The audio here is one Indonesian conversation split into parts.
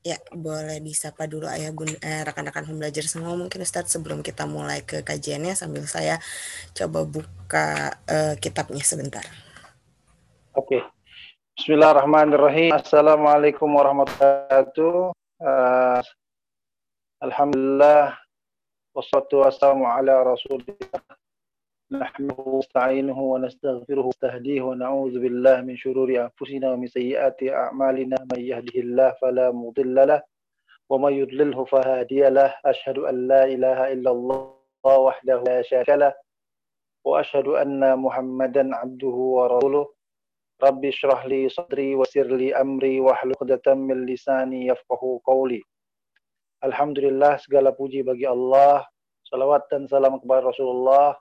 Ya, boleh disapa dulu ayah bun eh, rekan-rekan belajar semua mungkin Ustadz sebelum kita mulai ke kajiannya sambil saya coba buka uh, kitabnya sebentar. Oke. Okay. Bismillahirrahmanirrahim. Assalamualaikum warahmatullahi wabarakatuh. Uh, Alhamdulillah wassalatu wassalamu ala rasulillah نحمده ونستعينه ونستغفره ونستهديه ونعوذ بالله من شرور أنفسنا ومن سيئات أعمالنا. من يهده الله فلا مضل له ومن يضلله فهادي له. أشهد أن لا إله إلا الله وحده لا شريك له وأشهد أن محمدا عبده ورسوله. ربي اشرح لي صدري ويسر لي أمري واحلل عقدة من لساني يفقه قولي. Alhamdulillah segala puji bagi Allah. Salawat dan salam kepada Rasulullah.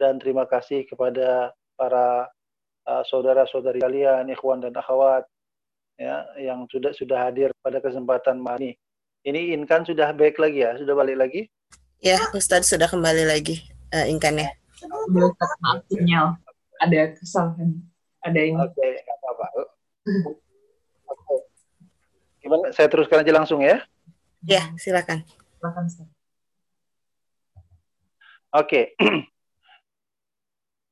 Dan terima kasih kepada para uh, saudara-saudari kalian, ikhwan dan akhwat ya yang sudah sudah hadir pada kesempatan ini. Ini Inkan sudah baik lagi ya, sudah balik lagi? Ya, Ustadz sudah kembali lagi uh, Inkan ya. Maaf sinyal, ada kesalahan, ada ini. Oke, okay, apa-apa. Okay. Gimana? Saya teruskan aja langsung ya? Ya, silakan. Silakan, Ustaz. Oke. Okay.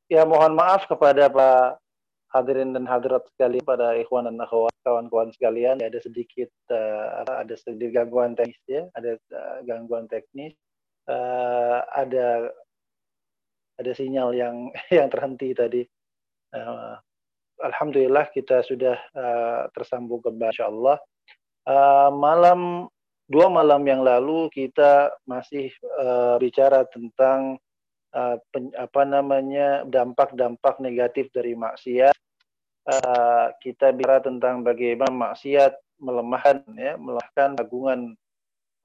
Ya mohon maaf kepada Pak hadirin dan hadirat sekalian pada ikhwan dan akhwat kawan-kawan sekalian. Ya, ada sedikit uh, ada sedikit gangguan teknis ya. Ada uh, gangguan teknis. Uh, ada ada sinyal yang yang terhenti tadi. Uh, Alhamdulillah kita sudah uh, tersambung kembali insyaallah. Uh, malam dua malam yang lalu kita masih uh, bicara tentang uh, pen, apa namanya dampak-dampak negatif dari maksiat. Uh, kita bicara tentang bagaimana maksiat melemahkan ya, melemahkan agungan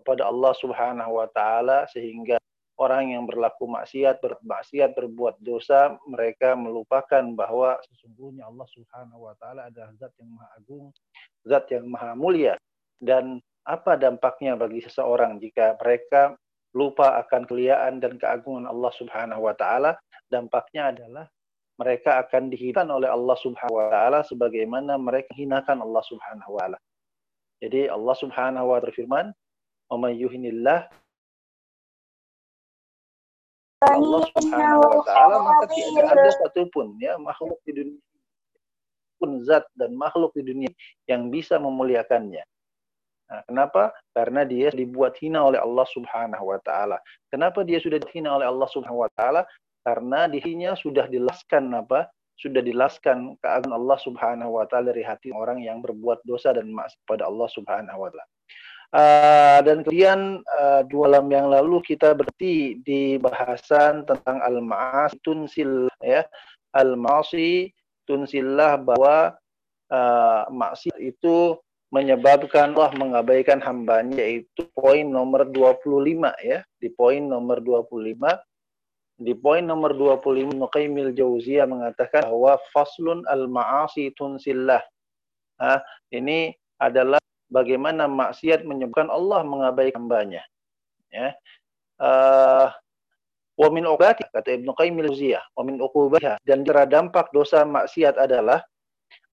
kepada Allah Subhanahu wa taala sehingga orang yang berlaku maksiat, bermaksiat, berbuat dosa, mereka melupakan bahwa sesungguhnya Allah Subhanahu wa taala adalah zat yang maha agung, zat yang maha mulia dan apa dampaknya bagi seseorang jika mereka lupa akan keliaan dan keagungan Allah Subhanahu wa taala, dampaknya adalah mereka akan dihinakan oleh Allah Subhanahu wa taala sebagaimana mereka hinakan Allah Subhanahu wa taala. Jadi Allah Subhanahu wa taala berfirman, "Wa may yuhinillah Allah Subhanahu wa taala maka tidak ada satupun ya makhluk di dunia pun zat dan makhluk di dunia yang bisa memuliakannya. Nah, kenapa? Karena dia dibuat hina oleh Allah Subhanahu wa taala. Kenapa dia sudah dihina oleh Allah Subhanahu wa taala? Karena dirinya sudah dilaskan apa? Sudah dilaskan keagungan Allah Subhanahu wa taala dari hati orang yang berbuat dosa dan maksiat pada Allah Subhanahu wa taala. Uh, dan kemudian uh, dua malam yang lalu kita berhenti di bahasan tentang al-ma'asi tunsil ya. Al-ma'asi tunsillah bahwa uh, maksiat itu menyebabkan Allah mengabaikan hambanya yaitu poin nomor 25 ya. Di poin nomor 25 di poin nomor 25 Nuqaimil Jauziyah mengatakan bahwa faslun al-ma'asi tunsillah. Nah, ini adalah bagaimana maksiat menyebabkan Allah mengabaikan hambanya. Ya. Uh, wa min kata Ibnu Qayyim al-Jauziyah, wa min dan cara dampak dosa maksiat adalah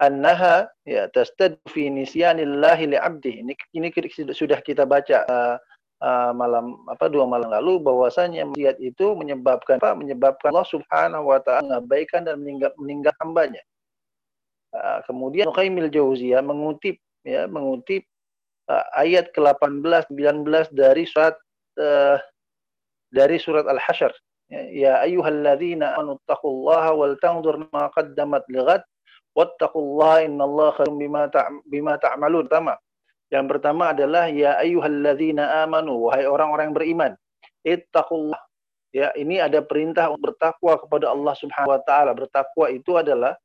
annaha ya tastad fi nisyanillahi li'abdi. Ini ini sudah kita baca uh, uh, malam apa dua malam lalu bahwasanya maksiat itu menyebabkan apa? Menyebabkan Allah Subhanahu wa taala mengabaikan dan meninggal meninggal hambanya. Uh, kemudian Qaimil Jauziyah mengutip ya mengutip uh, ayat ke-18 19 dari surat uh, dari surat Al-Hasyr ya, ya ayyuhalladzina amanu taqullaha wal tanzur ma qaddamat lighad wattaqullaha innallaha khairum bima ta bima ta'malun. Pertama, yang pertama adalah ya ayyuhalladzina amanu wahai orang-orang yang beriman. Ittaqullah. Ya, ini ada perintah untuk bertakwa kepada Allah Subhanahu wa taala. Bertakwa itu adalah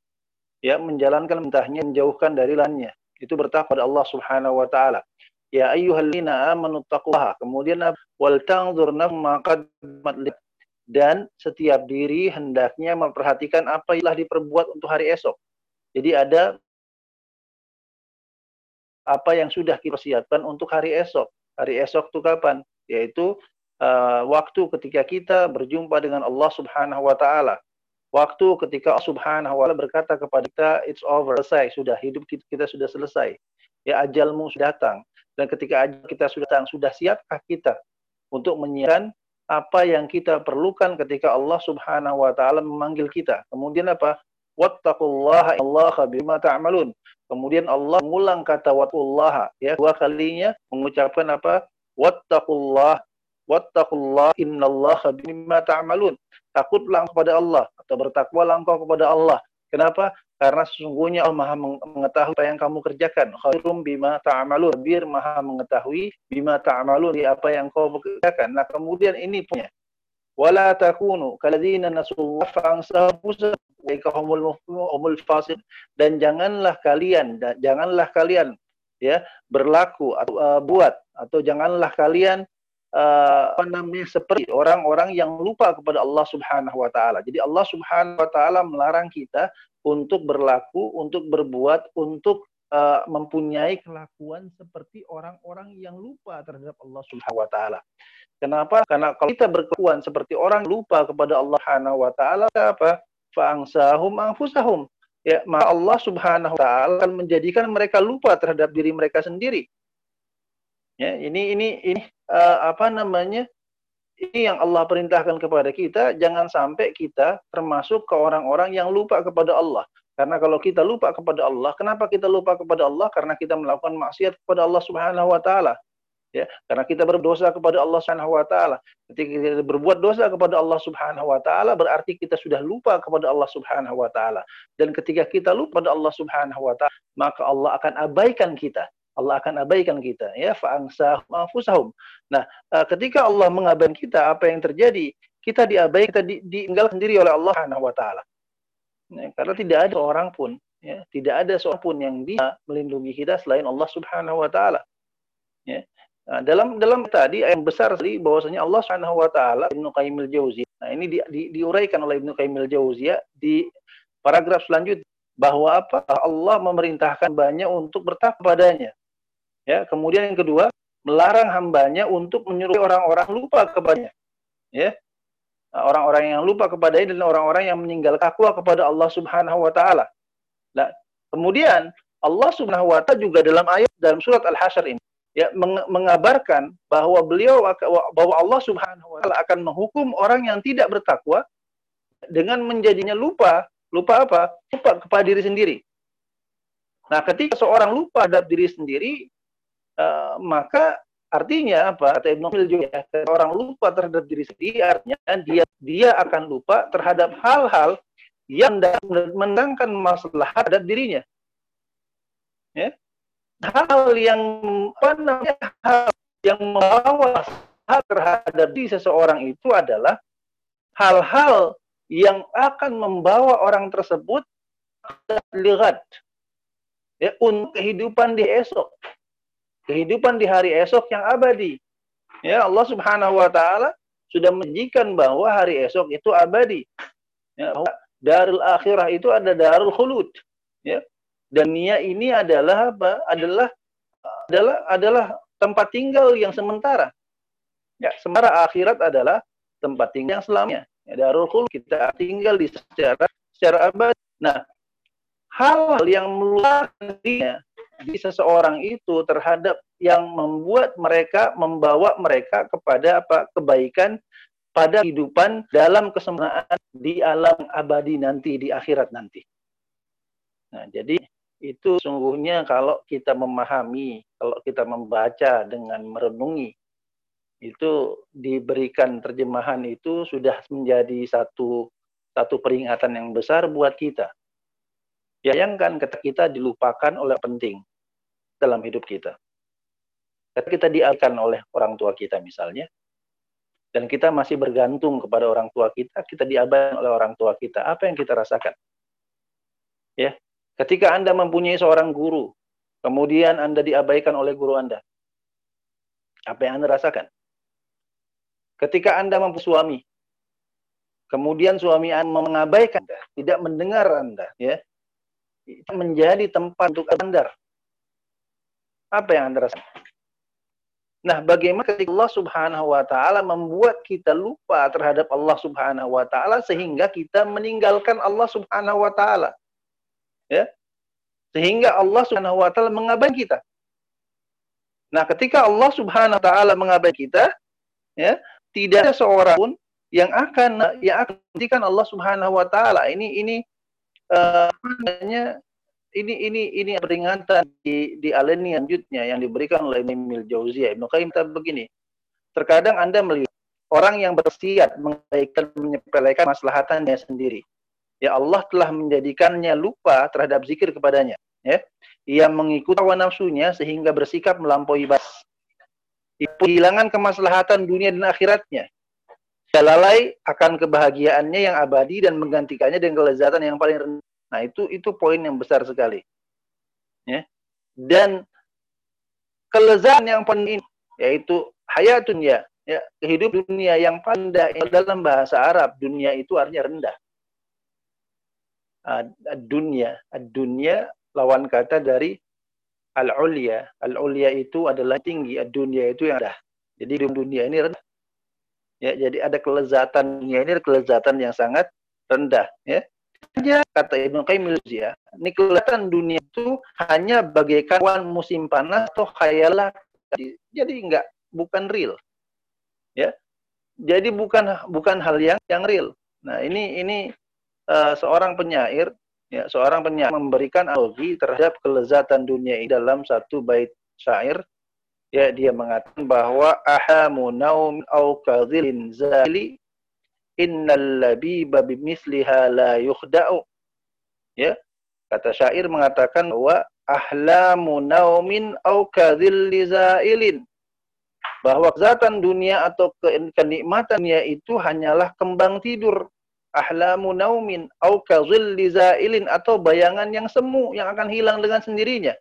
ya menjalankan perintahnya, menjauhkan dari lainnya. Itu bertakwa kepada Allah Subhanahu wa taala. Ya ayyuhalladzina amanu taqullaha. Kemudian wal tanzur ma qaddamat dan setiap diri hendaknya memperhatikan apa yang telah diperbuat untuk hari esok. Jadi ada apa yang sudah kita siapkan untuk hari esok. Hari esok itu kapan? Yaitu uh, waktu ketika kita berjumpa dengan Allah Subhanahu wa taala. Waktu ketika Allah Subhanahu wa taala berkata kepada kita it's over, selesai, sudah hidup kita sudah selesai. Ya ajalmu sudah datang. Dan ketika kita sudah sudah siapkah kita untuk menyiapkan apa yang kita perlukan ketika Allah Subhanahu wa taala memanggil kita. Kemudian apa? Wattaqullaha Allah bima ta'malun. Kemudian Allah mengulang kata wattaqullaha ya dua kalinya mengucapkan apa? Wattaqullah wattaqullah innallaha bima ta'malun. Takutlah kepada Allah atau bertakwalah engkau kepada Allah. Kenapa? Karena sesungguhnya Allah Maha mengetahui apa yang kamu kerjakan. Khairum bima ta'malun. Bir Maha mengetahui bima ta'malun di apa yang kau kerjakan. Nah, kemudian ini punya. Wala takunu kaladzina nasullah fa'ansahum humul humul fasid dan janganlah kalian janganlah kalian ya berlaku atau uh, buat atau janganlah kalian uh, apa namanya seperti orang-orang yang lupa kepada Allah Subhanahu wa taala. Jadi Allah Subhanahu wa taala melarang kita untuk berlaku, untuk berbuat, untuk uh, mempunyai kelakuan seperti orang-orang yang lupa terhadap Allah Subhanahu wa taala. Kenapa? Karena kalau kita berkelakuan seperti orang lupa kepada Allah Subhanahu wa taala apa? Fa'angsahum anfusahum. Ya, maka Allah Subhanahu wa taala akan menjadikan mereka lupa terhadap diri mereka sendiri. Ya, ini ini ini uh, apa namanya? Ini yang Allah perintahkan kepada kita, jangan sampai kita termasuk ke orang-orang yang lupa kepada Allah. Karena kalau kita lupa kepada Allah, kenapa kita lupa kepada Allah? Karena kita melakukan maksiat kepada Allah Subhanahu wa taala. Ya, karena kita berdosa kepada Allah Subhanahu wa taala. Ketika kita berbuat dosa kepada Allah Subhanahu wa taala berarti kita sudah lupa kepada Allah Subhanahu wa taala. Dan ketika kita lupa kepada Allah Subhanahu wa taala, maka Allah akan abaikan kita. Allah akan abaikan kita ya fa'angsahum. Nah, eh, ketika Allah mengabaikan kita, apa yang terjadi? Kita diabaikan, kita di, ditinggal sendiri oleh Allah Subhanahu wa taala. Ya, karena tidak ada orang pun ya, tidak ada seorang pun yang bisa melindungi kita selain Allah Subhanahu wa taala. Ya. Nah, dalam dalam tadi yang besar sekali bahwasanya Allah Subhanahu wa taala Ibnu Qayyim al-Jauziyah. Nah, ini di, di, diuraikan oleh Ibnu Qayyim al-Jauziyah di paragraf selanjutnya bahwa apa? Allah memerintahkan banyak untuk bertakwa padanya. Ya, kemudian yang kedua, melarang hambanya untuk menyuruh orang-orang lupa kepadanya. Ya. Nah, orang-orang yang lupa kepadanya dan orang-orang yang meninggal takwa kepada Allah Subhanahu wa taala. Nah, kemudian Allah Subhanahu wa taala juga dalam ayat dalam surat Al-Hasyr ini ya mengabarkan bahwa beliau bahwa Allah Subhanahu wa taala akan menghukum orang yang tidak bertakwa dengan menjadinya lupa, lupa apa? Lupa kepada diri sendiri. Nah, ketika seorang lupa terhadap diri sendiri, uh, maka artinya apa kata Ibnu juga orang lupa terhadap diri sendiri artinya dia dia akan lupa terhadap hal-hal yang mendatangkan masalah terhadap dirinya ya hal yang apa namanya hal yang membawa hal terhadap diri seseorang itu adalah hal-hal yang akan membawa orang tersebut lihat ya untuk kehidupan di esok kehidupan di hari esok yang abadi. Ya, Allah Subhanahu wa taala sudah menjikan bahwa hari esok itu abadi. Ya, darul akhirah itu ada darul khulud. Ya. Dan dunia ini adalah apa? Adalah adalah adalah tempat tinggal yang sementara. Ya, sementara akhirat adalah tempat tinggal yang selamanya. Ya, darul khulud kita tinggal di secara secara abadi. Nah, hal yang melupakan di seseorang itu terhadap yang membuat mereka membawa mereka kepada apa kebaikan pada kehidupan dalam kesempurnaan di alam abadi nanti di akhirat nanti. Nah, jadi itu sungguhnya kalau kita memahami, kalau kita membaca dengan merenungi itu diberikan terjemahan itu sudah menjadi satu satu peringatan yang besar buat kita Bayangkan ketika kita dilupakan oleh penting dalam hidup kita. Ketika kita dialihkan oleh orang tua kita misalnya, dan kita masih bergantung kepada orang tua kita, kita diabaikan oleh orang tua kita. Apa yang kita rasakan? Ya, ketika Anda mempunyai seorang guru, kemudian Anda diabaikan oleh guru Anda. Apa yang Anda rasakan? Ketika Anda mempunyai suami, kemudian suami Anda mengabaikan Anda, tidak mendengar Anda, ya, itu menjadi tempat untuk standar. Apa yang Anda rasakan? Nah, bagaimana ketika Allah Subhanahu wa taala membuat kita lupa terhadap Allah Subhanahu wa taala sehingga kita meninggalkan Allah Subhanahu wa taala. Ya. Sehingga Allah Subhanahu wa taala mengabaikan kita. Nah, ketika Allah Subhanahu wa taala mengabaikan kita, ya, tidak ada seorang pun yang akan yang akan menghentikan Allah Subhanahu wa taala. Ini ini uh, ini ini ini peringatan di di aleni lanjutnya yang diberikan oleh Ibnu Jauziyah. Ibnu Qayyim begini. Terkadang Anda melihat orang yang bersiat mengabaikan menyepelekan maslahatannya sendiri. Ya Allah telah menjadikannya lupa terhadap zikir kepadanya, ya. Ia mengikuti hawa nafsunya sehingga bersikap melampaui batas. Kehilangan kemaslahatan dunia dan akhiratnya. Dia lalai akan kebahagiaannya yang abadi dan menggantikannya dengan kelezatan yang paling rendah. Nah, itu itu poin yang besar sekali. Ya. Dan kelezatan yang paling yaitu hayatun ya, ya kehidupan dunia yang pandai dalam bahasa Arab dunia itu artinya rendah. Dunia, dunia lawan kata dari al-ulya. Al-ulya itu adalah tinggi, dunia itu yang rendah. Jadi dunia ini rendah. Ya, jadi ada kelezatan dunia ini kelezatan yang sangat rendah, ya. Hanya kata Ibnu Qayyim ya, ini kelezatan dunia itu hanya bagaikan musim panas atau khayalah. Jadi enggak bukan real. Ya. Jadi bukan bukan hal yang yang real. Nah, ini ini uh, seorang penyair ya seorang penyair memberikan analogi terhadap kelezatan dunia ini dalam satu bait syair. Ya dia mengatakan bahwa ahamu naum au kadhilin zali innal labiba bimisliha la yukhda'u. Ya kata syair mengatakan bahwa ahlamu naumin au kadhilli zailin bahwa kezatan dunia atau kenikmatannya itu hanyalah kembang tidur ahlamu naumin au zailin atau bayangan yang semu yang akan hilang dengan sendirinya.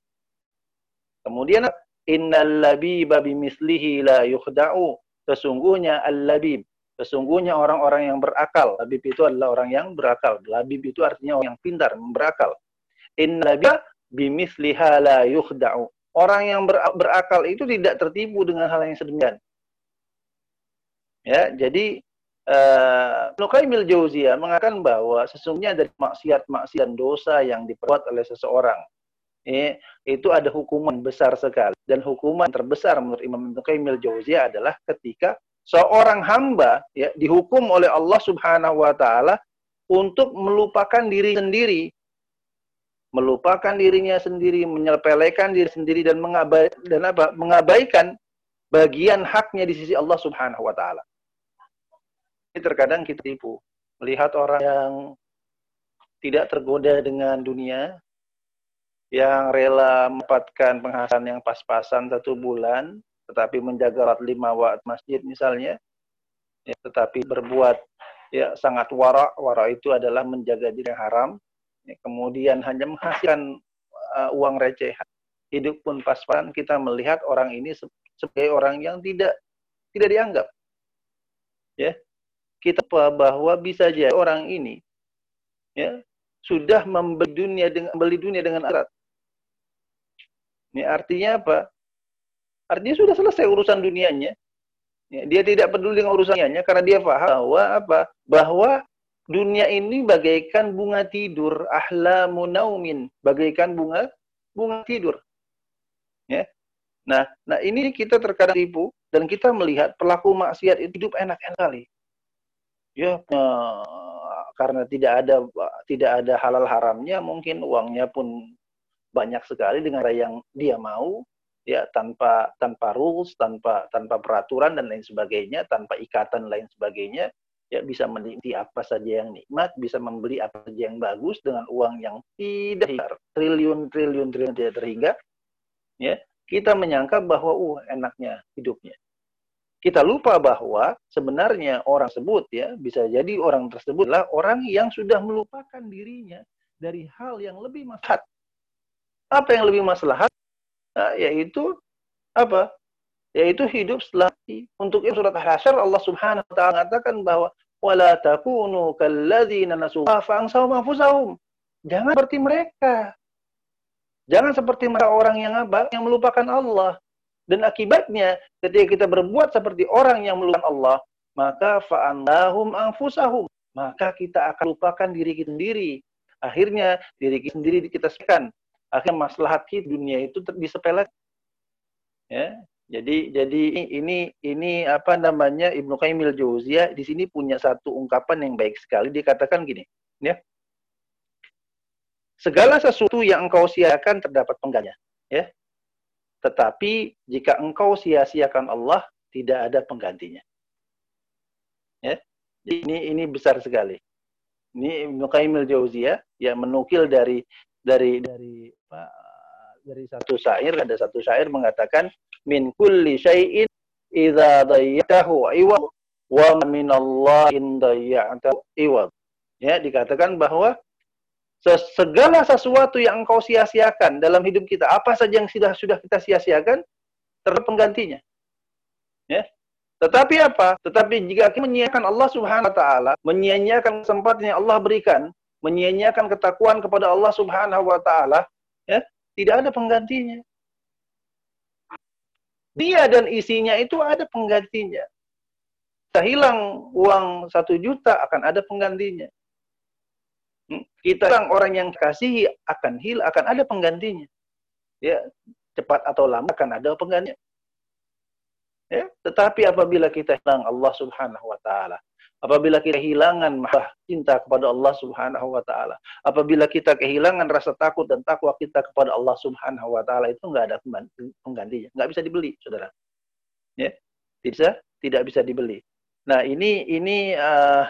Kemudian innal labiba bimislihi la yukhda'u. Sesungguhnya al-labib, sesungguhnya orang-orang yang berakal. Labib itu adalah orang yang berakal. Labib itu artinya orang yang pintar, berakal. Innal labiba bimisliha la yukhda'u. Orang yang berakal itu tidak tertipu dengan hal yang sedemikian. Ya, jadi Uh, Nukaimil Jauzia mengatakan bahwa sesungguhnya dari maksiat-maksiat dosa yang diperbuat oleh seseorang eh, itu ada hukuman besar sekali dan hukuman terbesar menurut Imam Nukaimil Jauzia adalah ketika seorang hamba ya dihukum oleh Allah Subhanahu wa taala untuk melupakan diri sendiri melupakan dirinya sendiri, menyepelekan diri sendiri dan mengabaikan dan apa? mengabaikan bagian haknya di sisi Allah Subhanahu wa taala terkadang kita tipu. Melihat orang yang tidak tergoda dengan dunia, yang rela mendapatkan penghasilan yang pas-pasan satu bulan, tetapi menjaga lima waktu masjid misalnya, ya, tetapi berbuat ya sangat warak, warak itu adalah menjaga diri yang haram, ya, kemudian hanya menghasilkan uh, uang receh, hidup pun pas-pasan kita melihat orang ini sebagai orang yang tidak tidak dianggap, ya kita bahwa bisa jadi orang ini ya sudah membeli dunia dengan beli dunia dengan akhirat. Ini artinya apa? Artinya sudah selesai urusan dunianya. Ya, dia tidak peduli dengan urusannya karena dia paham bahwa apa? Bahwa dunia ini bagaikan bunga tidur, ahlamu naumin, bagaikan bunga bunga tidur. Ya. Nah, nah ini kita terkadang tipu dan kita melihat pelaku maksiat itu hidup enak-enak kali ya uh, karena tidak ada tidak ada halal haramnya mungkin uangnya pun banyak sekali dengan yang dia mau ya tanpa tanpa rules tanpa tanpa peraturan dan lain sebagainya tanpa ikatan lain sebagainya ya bisa menikmati apa saja yang nikmat bisa membeli apa saja yang bagus dengan uang yang tidak triliun triliun triliun tidak terhingga ya kita menyangka bahwa uh enaknya hidupnya kita lupa bahwa sebenarnya orang tersebut ya bisa jadi orang tersebut adalah orang yang sudah melupakan dirinya dari hal yang lebih maslahat. Apa yang lebih maslahat? Nah, yaitu apa? Yaitu hidup setelah untuk surat Al-Hasyr Allah Subhanahu wa taala mengatakan bahwa wala takunu kalladzina nasu anfusahum. Jangan seperti mereka. Jangan seperti mereka orang yang apa? Yang melupakan Allah. Dan akibatnya ketika kita berbuat seperti orang yang melupakan Allah, maka fa'annahum anfusahum. Maka kita akan lupakan diri kita sendiri. Akhirnya diri kita sendiri kita sekan. Akhirnya maslahat kita dunia itu disepelekan. Ya. Jadi jadi ini ini apa namanya Ibnu Qayyim al-Jauziyah di sini punya satu ungkapan yang baik sekali. Dia katakan gini, ya. Segala sesuatu yang engkau sia-siakan terdapat penggantinya, ya. Tetapi jika engkau sia-siakan Allah, tidak ada penggantinya. Ya. Ini ini besar sekali. Ini Ibnu Qayyim al-Jauziyah yang menukil dari dari dari dari satu syair ada satu syair mengatakan min kulli syai'in idza dayyatahu iwad wa min Allah in dayyatahu iwad. Ya, dikatakan bahwa segala sesuatu yang engkau sia-siakan dalam hidup kita, apa saja yang sudah sudah kita sia-siakan, terdapat penggantinya. Ya. Tetapi apa? Tetapi jika kita menyia-nyiakan Allah Subhanahu wa taala, menyia-nyiakan kesempatan yang Allah berikan, menyia-nyiakan ketakuan kepada Allah Subhanahu wa taala, ya, tidak ada penggantinya. Dia dan isinya itu ada penggantinya. Kita hilang uang satu juta akan ada penggantinya. Kita orang orang yang kasihi akan hil akan ada penggantinya. Ya, cepat atau lama akan ada penggantinya. Ya, tetapi apabila kita hilang Allah Subhanahu wa taala, apabila kita kehilangan cinta kepada Allah Subhanahu wa taala, apabila kita kehilangan rasa takut dan takwa kita kepada Allah Subhanahu wa taala itu enggak ada penggantinya, enggak bisa dibeli, Saudara. Ya. Tidak tidak bisa dibeli. Nah, ini ini uh,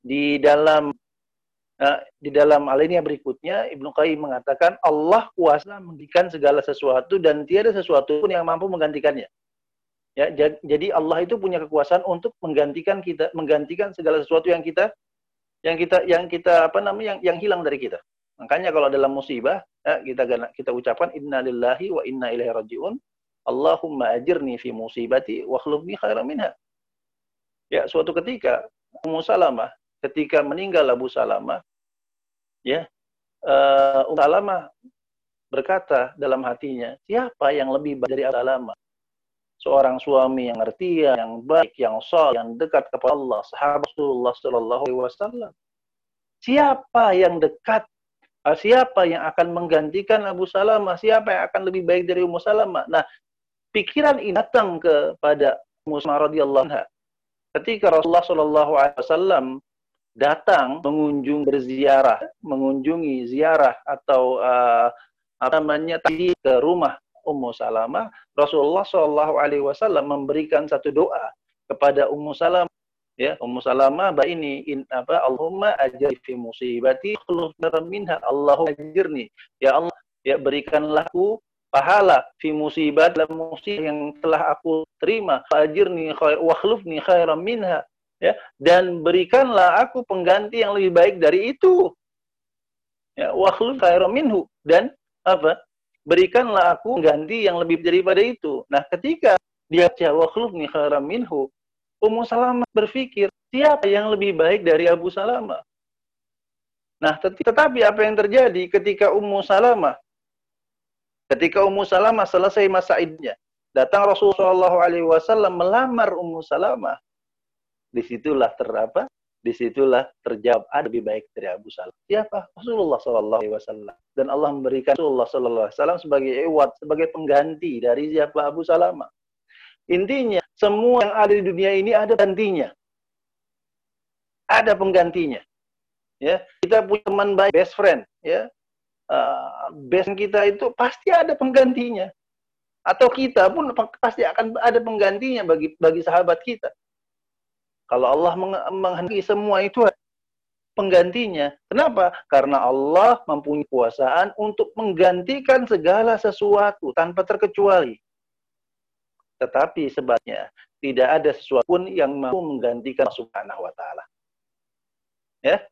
di dalam uh, di dalam alinea berikutnya Ibnu Qayyim mengatakan Allah kuasa memberikan segala sesuatu dan tiada sesuatu pun yang mampu menggantikannya. Ya, jadi Allah itu punya kekuasaan untuk menggantikan kita, menggantikan segala sesuatu yang kita yang kita yang kita apa namanya yang yang hilang dari kita. Makanya kalau dalam musibah ya, kita kita ucapkan innalillahi wa inna ilaihi rajiun. Allahumma ajirni fi musibati wa khlufni khairan minha. Ya, suatu ketika Ummu Salamah ketika meninggal Abu Salamah ya uh, Ummu Salamah berkata dalam hatinya, siapa yang lebih baik dari Abu Salamah? seorang suami yang ngerti, yang baik, yang sol, yang dekat kepada Allah, sahabat Rasulullah Shallallahu Alaihi Wasallam. Siapa yang dekat? Ah, siapa yang akan menggantikan Abu Salamah? Siapa yang akan lebih baik dari Ummu Salamah? Nah, pikiran ini datang kepada Salamah radhiyallahu anha. Ketika Rasulullah Shallallahu Alaihi Wasallam datang mengunjung berziarah, mengunjungi ziarah atau uh, apa namanya tadi ke rumah Ummu Salamah, Rasulullah Shallallahu Alaihi Wasallam memberikan satu doa kepada Ummu Salamah. Ya, Ummu Salamah bah ini in, apa Allahumma ajri fi musibati khuluf minha Allahumma ajirni. Ya Allah, ya berikanlah aku pahala fi musibat dalam musibah yang telah aku terima. Ajirni khair wa khlufni khairan minha. Ya, dan berikanlah aku pengganti yang lebih baik dari itu. Ya, wa khluf khairan minhu dan apa? berikanlah aku ganti yang lebih daripada itu. Nah, ketika dia khulufni khairam minhu, Ummu Salamah berpikir, siapa yang lebih baik dari Abu Salamah? Nah, tetapi apa yang terjadi ketika Ummu Salamah ketika Ummu Salamah selesai masa idnya, datang Rasulullah SAW melamar Ummu Salamah. Di situlah terdapat di situlah terjawab ada lebih baik dari Abu Salam. Siapa? Rasulullah Sallallahu Alaihi Wasallam. Dan Allah memberikan Rasulullah Sallallahu Alaihi Wasallam sebagai ewat, sebagai pengganti dari siapa Abu Salama. Intinya semua yang ada di dunia ini ada gantinya. Ada penggantinya. Ya, kita punya teman baik, best friend, ya. Uh, best kita itu pasti ada penggantinya. Atau kita pun pasti akan ada penggantinya bagi bagi sahabat kita. Kalau Allah menghendaki semua itu penggantinya. Kenapa? Karena Allah mempunyai kuasaan untuk menggantikan segala sesuatu tanpa terkecuali. Tetapi sebabnya tidak ada sesuatu pun yang mampu menggantikan Subhanahu wa taala. Ya.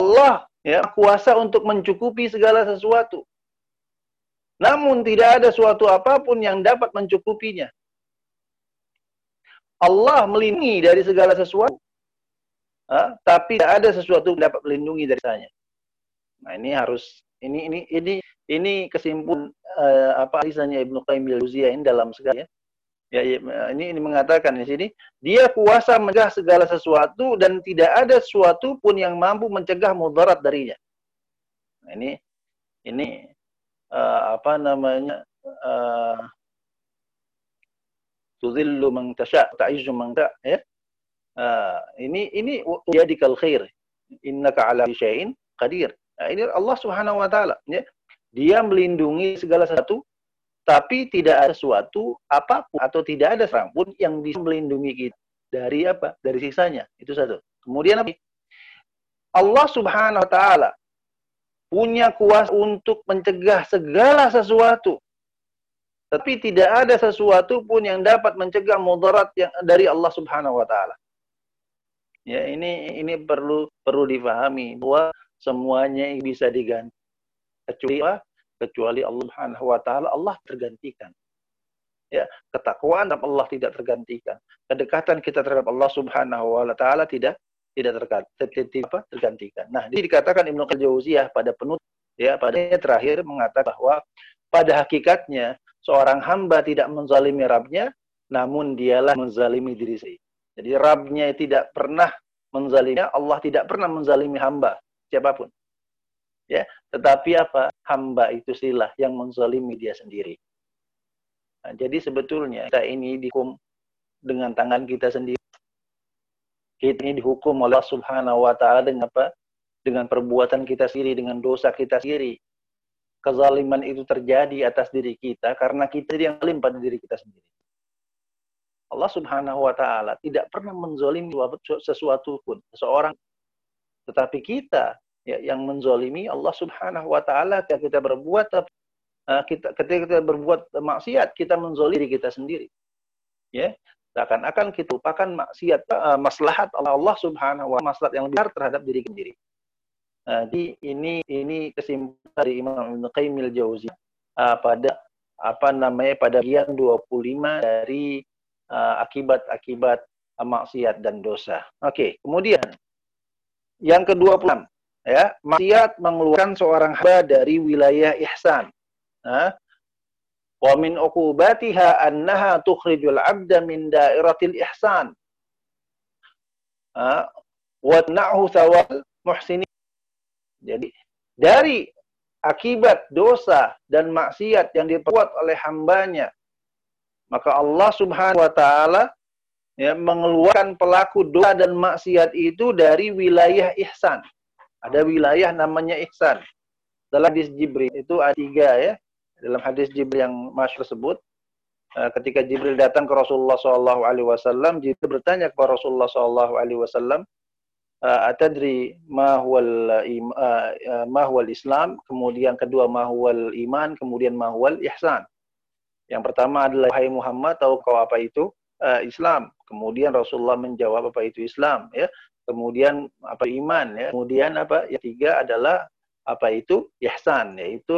Allah ya kuasa untuk mencukupi segala sesuatu. Namun tidak ada suatu apa pun yang dapat mencukupinya. Allah melindungi dari segala sesuatu. Ha? Tapi tidak ada sesuatu yang dapat melindungi dari saya. Nah, ini harus ini ini ini ini kesimpulan uh, apa misalnya Ibnu Qayyim al-Jauziyah ini dalam segala ya. Ya, ya, ini ini mengatakan di sini dia kuasa mencegah segala sesuatu dan tidak ada sesuatu pun yang mampu mencegah mudarat darinya. Nah, ini ini uh, apa namanya uh, Tuzillu man tasha, ta'izzu man ta, ya. Uh, ini ini yadikal khair. Innaka ala syai'in qadir. Nah, ini Allah Subhanahu wa taala, ya. Dia melindungi segala sesuatu tapi tidak ada sesuatu apa pun atau tidak ada seorang pun yang bisa melindungi kita dari apa? Dari sisanya. Itu satu. Kemudian apa? Allah Subhanahu wa taala punya kuasa untuk mencegah segala sesuatu. Tapi tidak ada sesuatu pun yang dapat mencegah mudarat yang dari Allah Subhanahu wa taala. Ya, ini ini perlu perlu difahami bahwa semuanya bisa diganti. Kecuali? Kecuali Allah Subhanahu wa taala Allah tergantikan. Ya, ketakwaan terhadap Allah tidak tergantikan. Kedekatan kita terhadap Allah Subhanahu wa taala tidak tidak tergantikan. Nah, ini dikatakan Ibnu Qayyim pada penutup ya pada terakhir mengatakan bahwa pada hakikatnya seorang hamba tidak menzalimi Rabbnya, namun dialah menzalimi diri sendiri. Jadi Rabbnya tidak pernah menzalimi, Allah tidak pernah menzalimi hamba siapa pun. Ya, tetapi apa? Hamba itu silah yang menzalimi dia sendiri. Nah, jadi sebetulnya kita ini dihukum dengan tangan kita sendiri kita ini dihukum oleh Allah Subhanahu wa taala dengan apa? Dengan perbuatan kita sendiri, dengan dosa kita sendiri. Kezaliman itu terjadi atas diri kita karena kita yang zalim pada diri kita sendiri. Allah Subhanahu wa taala tidak pernah menzalimi sesuatu pun seseorang tetapi kita ya, yang menzalimi Allah Subhanahu wa taala ketika kita berbuat uh, kita ketika kita berbuat maksiat kita menzalimi diri kita sendiri. Ya, seakan-akan kita lupakan maksiat uh, maslahat Allah Subhanahu wa maslahat yang lebih terhadap diri sendiri. Uh, jadi ini ini kesimpulan dari Imam Ibnu Qayyim al-Jauziyah uh, pada apa namanya pada bagian 25 dari akibat-akibat uh, uh, maksiat dan dosa. Oke, okay, kemudian yang ke-26 ya, maksiat mengeluarkan seorang hamba dari wilayah ihsan. Uh, Wa min uqubatiha annaha tukhrijul 'abda min dairatil ihsan. Wa na'hu thawal muhsinin. Jadi dari akibat dosa dan maksiat yang diperbuat oleh hambanya, maka Allah Subhanahu wa taala ya, mengeluarkan pelaku dosa dan maksiat itu dari wilayah ihsan. Ada wilayah namanya ihsan. Dalam hadis Jibril itu ada tiga ya dalam hadis Jibril yang masyhur tersebut uh, ketika Jibril datang ke Rasulullah SAW Jibril bertanya kepada Rasulullah SAW atadri ma huwal uh, ma huwal Islam kemudian kedua ma huwal iman kemudian ma huwal ihsan. Yang pertama adalah hai Muhammad tahu kau apa itu? Islam. Kemudian Rasulullah menjawab apa itu Islam? Ya. Kemudian apa iman? Ya. Kemudian apa? Yang tiga adalah apa itu ihsan? Yaitu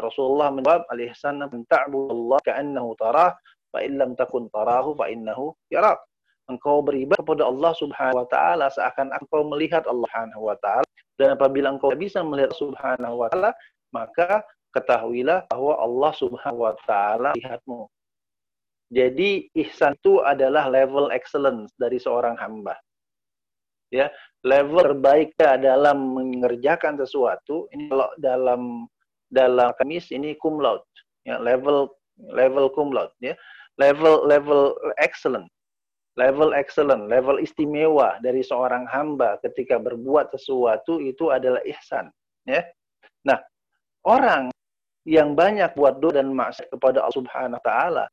Rasulullah menjawab al-ihsan an ta'budallah ka'annahu tarah fa in lam takun tarahu fa innahu yarak. Engkau beribadah kepada Allah Subhanahu wa taala seakan engkau melihat Allah Subhanahu wa taala dan apabila engkau bisa melihat Subhanahu wa taala maka ketahuilah bahwa Allah Subhanahu wa taala melihatmu. Jadi ihsan itu adalah level excellence dari seorang hamba. Ya, level terbaik dalam mengerjakan sesuatu ini kalau dalam dalam kamis ini cum laude ya level level cum laude ya level level excellent level excellent level istimewa dari seorang hamba ketika berbuat sesuatu itu adalah ihsan ya nah orang yang banyak buat doa dan maksiat kepada Allah Subhanahu wa taala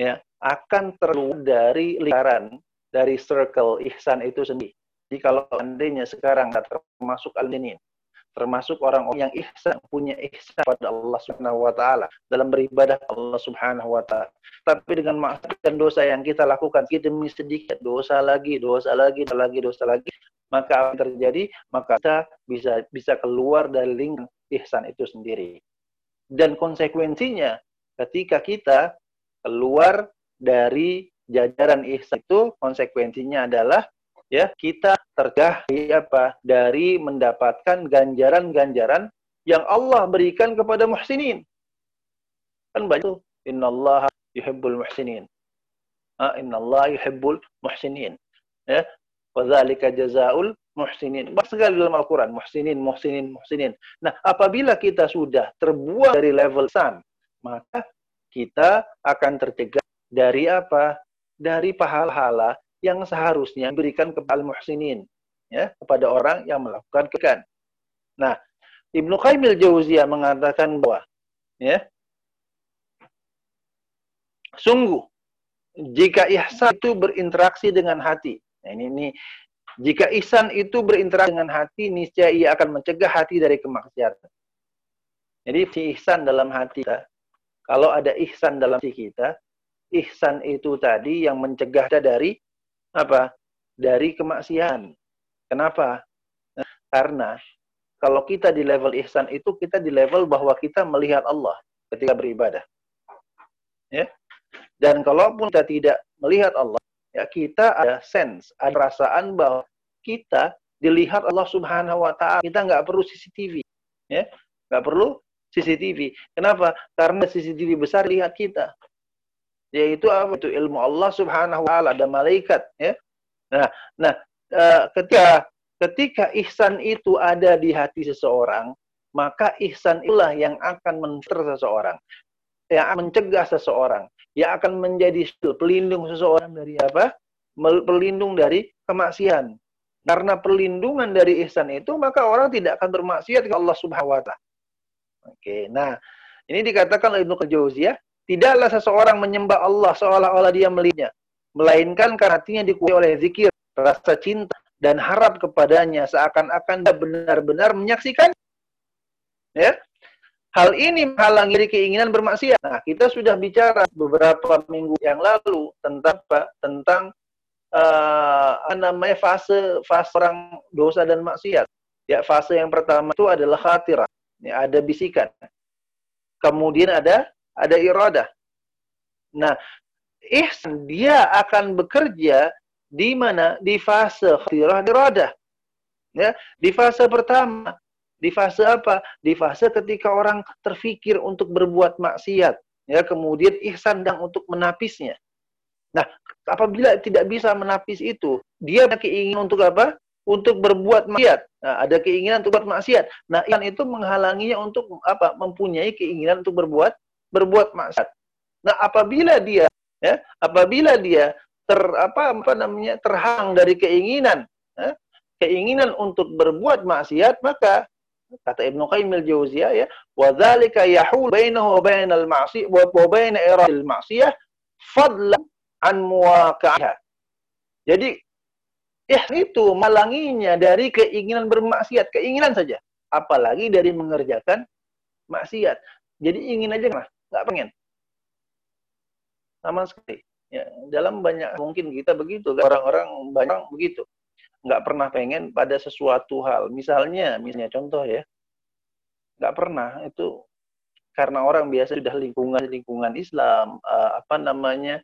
ya akan terkeluar dari lingkaran dari circle ihsan itu sendiri. Jadi kalau seandainya sekarang termasuk al-dinin, termasuk orang-orang yang ihsan punya ihsan pada Allah Subhanahu wa taala dalam beribadah Allah Subhanahu wa taala. Tapi dengan maksiat dan dosa yang kita lakukan kita demi sedikit dosa lagi, dosa lagi, dosa lagi, dosa lagi, maka apa yang terjadi? Maka kita bisa bisa keluar dari lingkungan ihsan itu sendiri. Dan konsekuensinya ketika kita keluar dari jajaran ihsan itu konsekuensinya adalah ya kita tergah apa dari mendapatkan ganjaran-ganjaran yang Allah berikan kepada muhsinin. Kan banyak innallaha yuhibbul muhsinin. Ah innallaha yuhibbul muhsinin. Ya. Wadzalika jazaul muhsinin. Banyak sekali dalam Al-Qur'an muhsinin, muhsinin, muhsinin. Nah, apabila kita sudah terbuang dari level san, maka kita akan tercegah dari apa? dari pahala yang seharusnya diberikan kepada al-muhsinin ya kepada orang yang melakukan kebaikan. Nah, Ibnu Qayyim Jauziyah mengatakan bahwa ya sungguh jika ihsan itu berinteraksi dengan hati. Nah, ini, ini jika ihsan itu berinteraksi dengan hati, niscaya ia akan mencegah hati dari kemaksiatan. Jadi si ihsan dalam hati kita, kalau ada ihsan dalam hati kita, ihsan itu tadi yang mencegah kita dari apa? Dari kemaksiatan. Kenapa? Karena kalau kita di level ihsan itu kita di level bahwa kita melihat Allah ketika beribadah. Ya. Dan kalaupun kita tidak melihat Allah, ya kita ada sense, ada perasaan bahwa kita dilihat Allah Subhanahu wa taala. Kita nggak perlu CCTV. Ya. Nggak perlu CCTV. Kenapa? Karena CCTV besar lihat kita yaitu apa itu ilmu Allah Subhanahu wa taala ada malaikat ya. Nah, nah uh, ketika ketika ihsan itu ada di hati seseorang, maka ihsan itulah yang akan menter seseorang, yang akan mencegah seseorang, yang akan menjadi pelindung seseorang dari apa? Pelindung dari kemaksiatan. Karena perlindungan dari ihsan itu, maka orang tidak akan bermaksiat ke Allah Subhanahu wa taala. Oke, nah ini dikatakan oleh Ibnu Jauziyah Tidaklah seseorang menyembah Allah seolah-olah dia melihatnya, melainkan karena hatinya dikuasai oleh zikir, rasa cinta, dan harap kepadanya seakan-akan dia benar-benar menyaksikan. Ya, Hal ini menghalangi dari keinginan bermaksiat. Nah, kita sudah bicara beberapa minggu yang lalu tentang apa? Tentang uh, namanya fase fase orang dosa dan maksiat. Ya, fase yang pertama itu adalah khatirah. Ya, ada bisikan. Kemudian ada ada iradah. Nah, ihsan dia akan bekerja di mana? Di fase khatirah iradah. Ya, di fase pertama. Di fase apa? Di fase ketika orang terfikir untuk berbuat maksiat. Ya, kemudian ihsan dan untuk menapisnya. Nah, apabila tidak bisa menapis itu, dia keinginan untuk apa? Untuk berbuat maksiat. Nah, ada keinginan untuk berbuat maksiat. Nah, yang itu menghalanginya untuk apa? Mempunyai keinginan untuk berbuat berbuat maksiat. Nah, apabila dia ya, apabila dia ter apa apa namanya terhang dari keinginan ya, keinginan untuk berbuat maksiat maka kata Ibnu Qayyim al-Jauziyah ya wa dzalika yahul bainahu wa bainal ma'si wa bain iradil ma'siyah fadlan an muwaqa'ha jadi ya itu malanginya dari keinginan bermaksiat keinginan saja. Apalagi dari mengerjakan maksiat. Jadi ingin aja lah nggak pengen. Sama sekali. Ya dalam banyak mungkin kita begitu orang-orang banyak begitu. Nggak pernah pengen pada sesuatu hal. Misalnya misalnya contoh ya. Nggak pernah. Itu karena orang biasa sudah lingkungan lingkungan Islam uh, apa namanya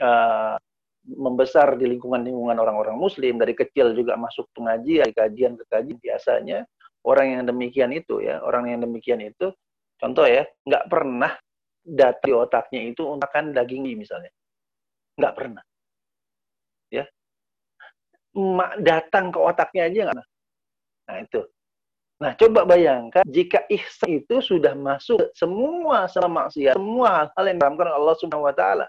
uh, membesar di lingkungan-lingkungan orang-orang Muslim. Dari kecil juga masuk pengajian kajian ke kajian. Biasanya orang yang demikian itu ya. Orang yang demikian itu contoh ya nggak pernah data di otaknya itu untuk makan daging misalnya. Nggak pernah. Ya. Datang ke otaknya aja nggak Nah itu. Nah coba bayangkan jika ihsan itu sudah masuk semua sama maksiat, semua hal-hal yang diharamkan Allah Subhanahu Wa Taala.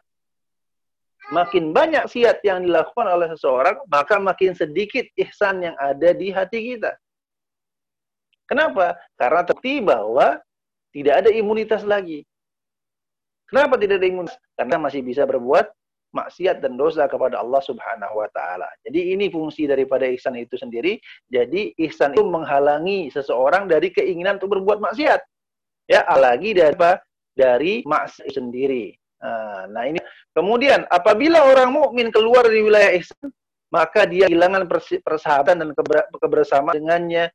Makin banyak siat yang dilakukan oleh seseorang, maka makin sedikit ihsan yang ada di hati kita. Kenapa? Karena terbukti bahwa tidak ada imunitas lagi. Kenapa tidak ada imunitas? Karena masih bisa berbuat maksiat dan dosa kepada Allah Subhanahu wa taala. Jadi ini fungsi daripada ihsan itu sendiri. Jadi ihsan itu menghalangi seseorang dari keinginan untuk berbuat maksiat. Ya, apalagi dari apa? Dari maksiat sendiri. Nah, ini kemudian apabila orang mukmin keluar dari wilayah ihsan, maka dia kehilangan persahabatan dan kebersamaan dengannya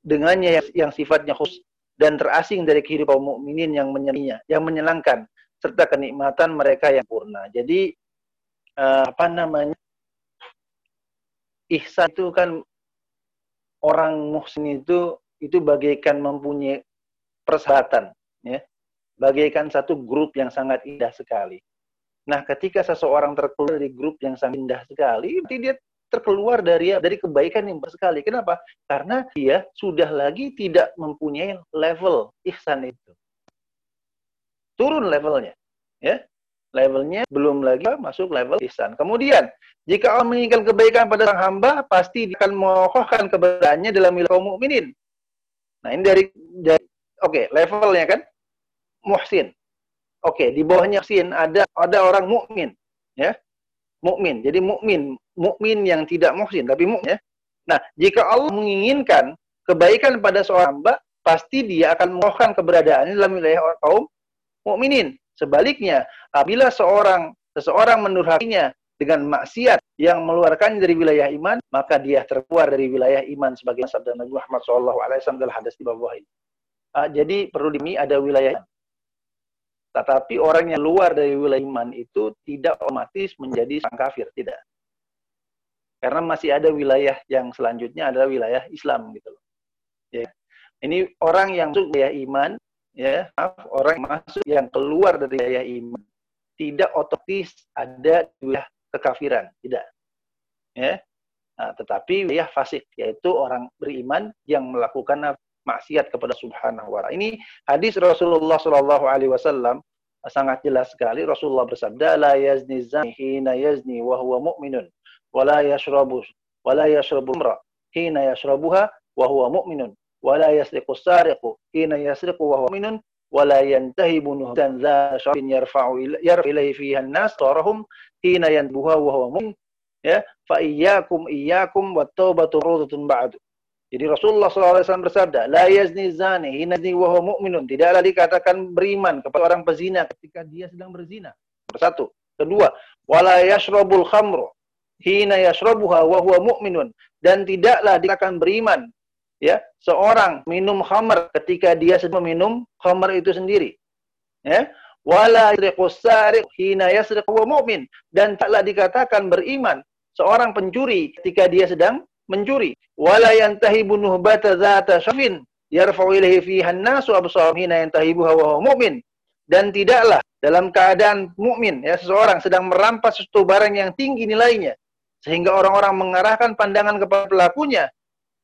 dengannya yang, yang sifatnya khusus dan terasing dari kehidupan mukminin yang menyenangnya, yang menyenangkan serta kenikmatan mereka yang purna. Jadi uh, apa namanya? Ihsan itu kan orang muhsin itu itu bagaikan mempunyai persahabatan, ya. Bagaikan satu grup yang sangat indah sekali. Nah, ketika seseorang terkeluar dari grup yang sangat indah sekali, berarti dia terkeluar dari dari kebaikan yang besar sekali. Kenapa? Karena dia sudah lagi tidak mempunyai level ihsan itu. Turun levelnya, ya. levelnya belum lagi masuk level ihsan. Kemudian, jika Allah menginginkan kebaikan pada sang hamba, pasti dia akan mengokohkan keberadaannya dalam wilayah kaum mukminin. Nah, ini dari, dari oke, okay, levelnya kan muhsin. Oke, okay, di bawahnya muhsin ada ada orang mukmin, ya. Mukmin. Jadi mukmin, mukmin yang tidak muhsin tapi mukmin ya. Nah, jika Allah menginginkan kebaikan pada seorang hamba, pasti dia akan mengokohkan keberadaannya dalam wilayah kaum mukminin. Sebaliknya, apabila seorang seseorang menurhakinya dengan maksiat yang mengeluarkan dari wilayah iman, maka dia terkeluar dari wilayah iman sebagai sabda Nabi Muhammad SAW dalam hadis di bawah ini. Uh, jadi perlu demi ada wilayah Tetapi orang yang luar dari wilayah iman itu tidak otomatis menjadi sang kafir, tidak. Karena masih ada wilayah yang selanjutnya adalah wilayah Islam gitu loh. Ya. Ini orang yang masuk wilayah iman ya maaf orang yang masuk yang keluar dari daya iman tidak otomatis ada wilayah kekafiran tidak ya nah, tetapi wilayah fasik yaitu orang beriman yang melakukan maksiat kepada Subhanahu wa taala. Ini hadis Rasulullah Shallallahu alaihi wasallam sangat jelas sekali. Rasulullah bersabda la yazni hina yazni wa huwa mu'minun wa la yashrabu wa la yashrabu hina yashrabuha wa huwa mu'minun wala yasriqu sariqu hina yasriqu wa huwa minun wala yantahibu nuhdan dha syarfin yarfa'u yarf ilaihi fiha an-nas tarahum hina yanbuha wa huwa mu'min. Ya fa iyyakum iyyakum wat taubatu rudatun ba'du jadi Rasulullah SAW bersabda, La yazni zani, hinazni wa mu'minun. Tidaklah dikatakan beriman kepada orang pezina ketika dia sedang berzina. Satu. Kedua, wala yashrabul khamru, hina yashrabuha wa huwa mu'minun. Dan tidaklah dikatakan beriman ya seorang minum khamr ketika dia sedang meminum khamr itu sendiri ya wala yasriqus hina yasriq wa mu'min dan taklah dikatakan beriman seorang pencuri ketika dia sedang mencuri. Wala yantahibu nuhbata zata syafin. Yarfa'u ilaihi fiha an-nasu absarahum hina yantahibu wa mu'min. Dan tidaklah dalam keadaan mukmin ya seseorang sedang merampas sesuatu barang yang tinggi nilainya sehingga orang-orang mengarahkan pandangan kepada pelakunya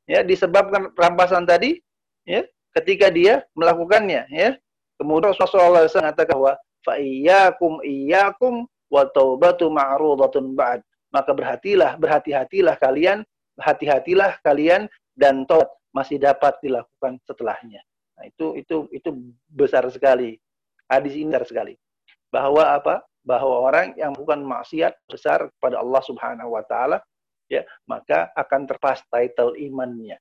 ya disebabkan rampasan tadi ya ketika dia melakukannya ya. Kemudian Rasulullah SAW mengatakan bahwa fa iyyakum iyyakum wa taubatu ma'rudatun ba'd. Maka berhatilah berhati-hatilah kalian hati-hatilah kalian dan taubat masih dapat dilakukan setelahnya. Nah itu itu itu besar sekali. Hadis ini besar sekali. Bahwa apa? Bahwa orang yang bukan maksiat besar kepada Allah Subhanahu wa taala ya maka akan terpas title imannya.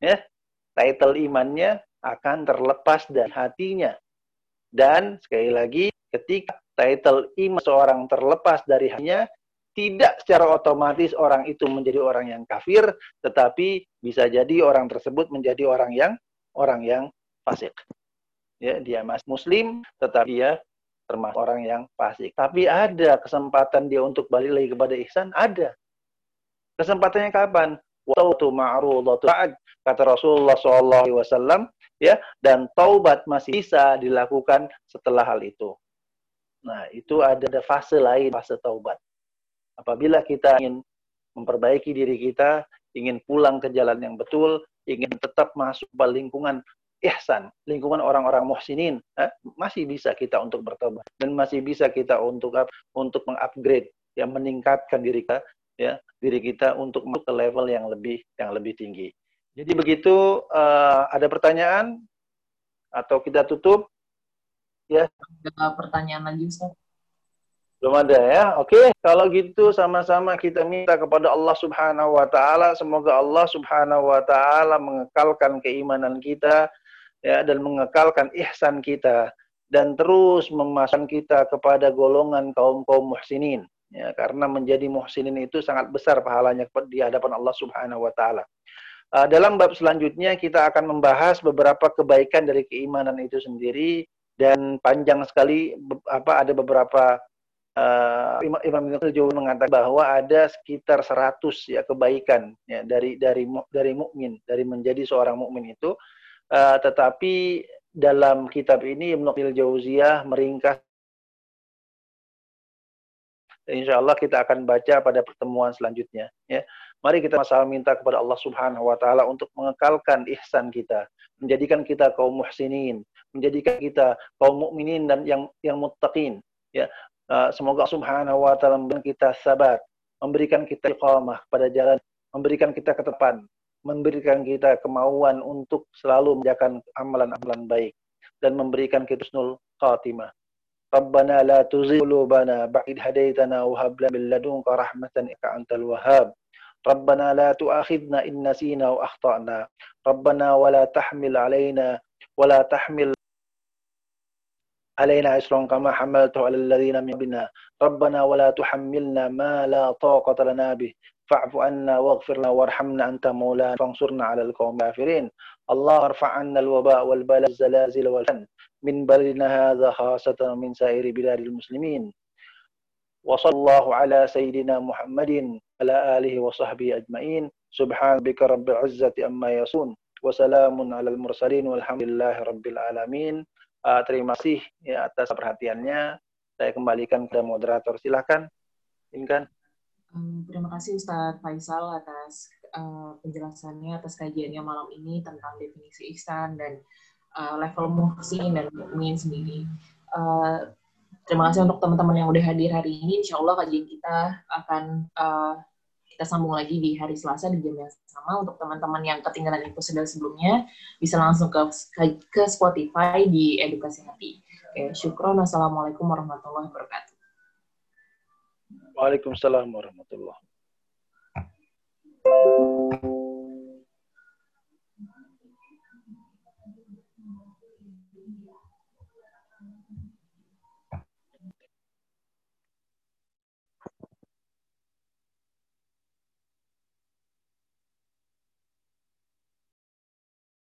Ya title imannya akan terlepas dari hatinya. Dan sekali lagi ketika title iman seorang terlepas dari hatinya tidak secara otomatis orang itu menjadi orang yang kafir tetapi bisa jadi orang tersebut menjadi orang yang orang yang fasik ya dia masih muslim tetapi dia termasuk orang yang fasik tapi ada kesempatan dia untuk balik lagi kepada ihsan ada Kesempatannya kapan? Waktu ma'rudatu kata Rasulullah SAW ya dan taubat masih bisa dilakukan setelah hal itu. Nah, itu ada fase lain, fase taubat. Apabila kita ingin memperbaiki diri kita, ingin pulang ke jalan yang betul, ingin tetap masuk ke lingkungan ihsan, lingkungan orang-orang muhsinin, eh, masih bisa kita untuk bertobat dan masih bisa kita untuk untuk mengupgrade, yang meningkatkan diri kita ya diri kita untuk masuk ke level yang lebih yang lebih tinggi. Jadi begitu uh, ada pertanyaan atau kita tutup ya? Ada pertanyaan lagi Ustaz. Belum ada ya. Oke, kalau gitu sama-sama kita minta kepada Allah Subhanahu wa taala semoga Allah Subhanahu wa taala mengekalkan keimanan kita ya dan mengekalkan ihsan kita dan terus memasang kita kepada golongan kaum-kaum muhsinin ya karena menjadi muhsinin itu sangat besar pahalanya di hadapan Allah Subhanahu wa taala. Uh, dalam bab selanjutnya kita akan membahas beberapa kebaikan dari keimanan itu sendiri dan panjang sekali apa ada beberapa uh, Imam Ibnu Qayyim mengatakan bahwa ada sekitar 100 ya kebaikan ya dari dari dari mukmin, dari menjadi seorang mukmin itu uh, tetapi dalam kitab ini Ibnu Jauziyah meringkas insya Allah kita akan baca pada pertemuan selanjutnya. Ya. Mari kita sama minta kepada Allah Subhanahu wa taala untuk mengekalkan ihsan kita, menjadikan kita kaum muhsinin, menjadikan kita kaum mukminin dan yang yang muttaqin, Ya, uh, semoga Subhanahu wa taala memberikan kita sabar, memberikan kita iqamah pada jalan, memberikan kita ketepan, memberikan kita kemauan untuk selalu menjalankan amalan-amalan baik dan memberikan kita husnul khatimah. Rabbana la tuzigh qulubana ba'id hadaitana wa hab lana min ladunka rahmatan innaka antal wahhab. In nasina wa akhtana. Rabbana wa la tahmil alaina wa la tahmil علينا إسرا كما حملته على الذين من قبلنا. ربنا ولا تحملنا ما لا طاقة لنا به. فاعف عنا واغفر لنا وارحمنا أنت مولانا. فانصرنا على القوم الكافرين. الله ارفع عنا الوباء والبلاء الزلازل والفتن من بلدنا هذا خاصة من سائر بلاد المسلمين. وصلى الله على سيدنا محمد على آله وصحبه أجمعين. سبحان بك رب العزة أما يصون وسلام على المرسلين والحمد لله رب العالمين. Uh, terima kasih ya atas perhatiannya saya kembalikan ke moderator silahkan Inkan um, terima kasih Ustadz Faisal atas uh, penjelasannya atas kajiannya malam ini tentang definisi ihsan dan uh, level muhsin dan mukmin sendiri. Uh, terima kasih untuk teman-teman yang udah hadir hari ini. Insya Allah kajian kita akan uh, kita sambung lagi di hari Selasa di jam yang sama. Untuk teman-teman yang ketinggalan episode sebelumnya, bisa langsung ke, ke Spotify di Edukasi Hati. Oke, syukron. Wassalamualaikum warahmatullahi wabarakatuh. Waalaikumsalam warahmatullahi wabarakatuh.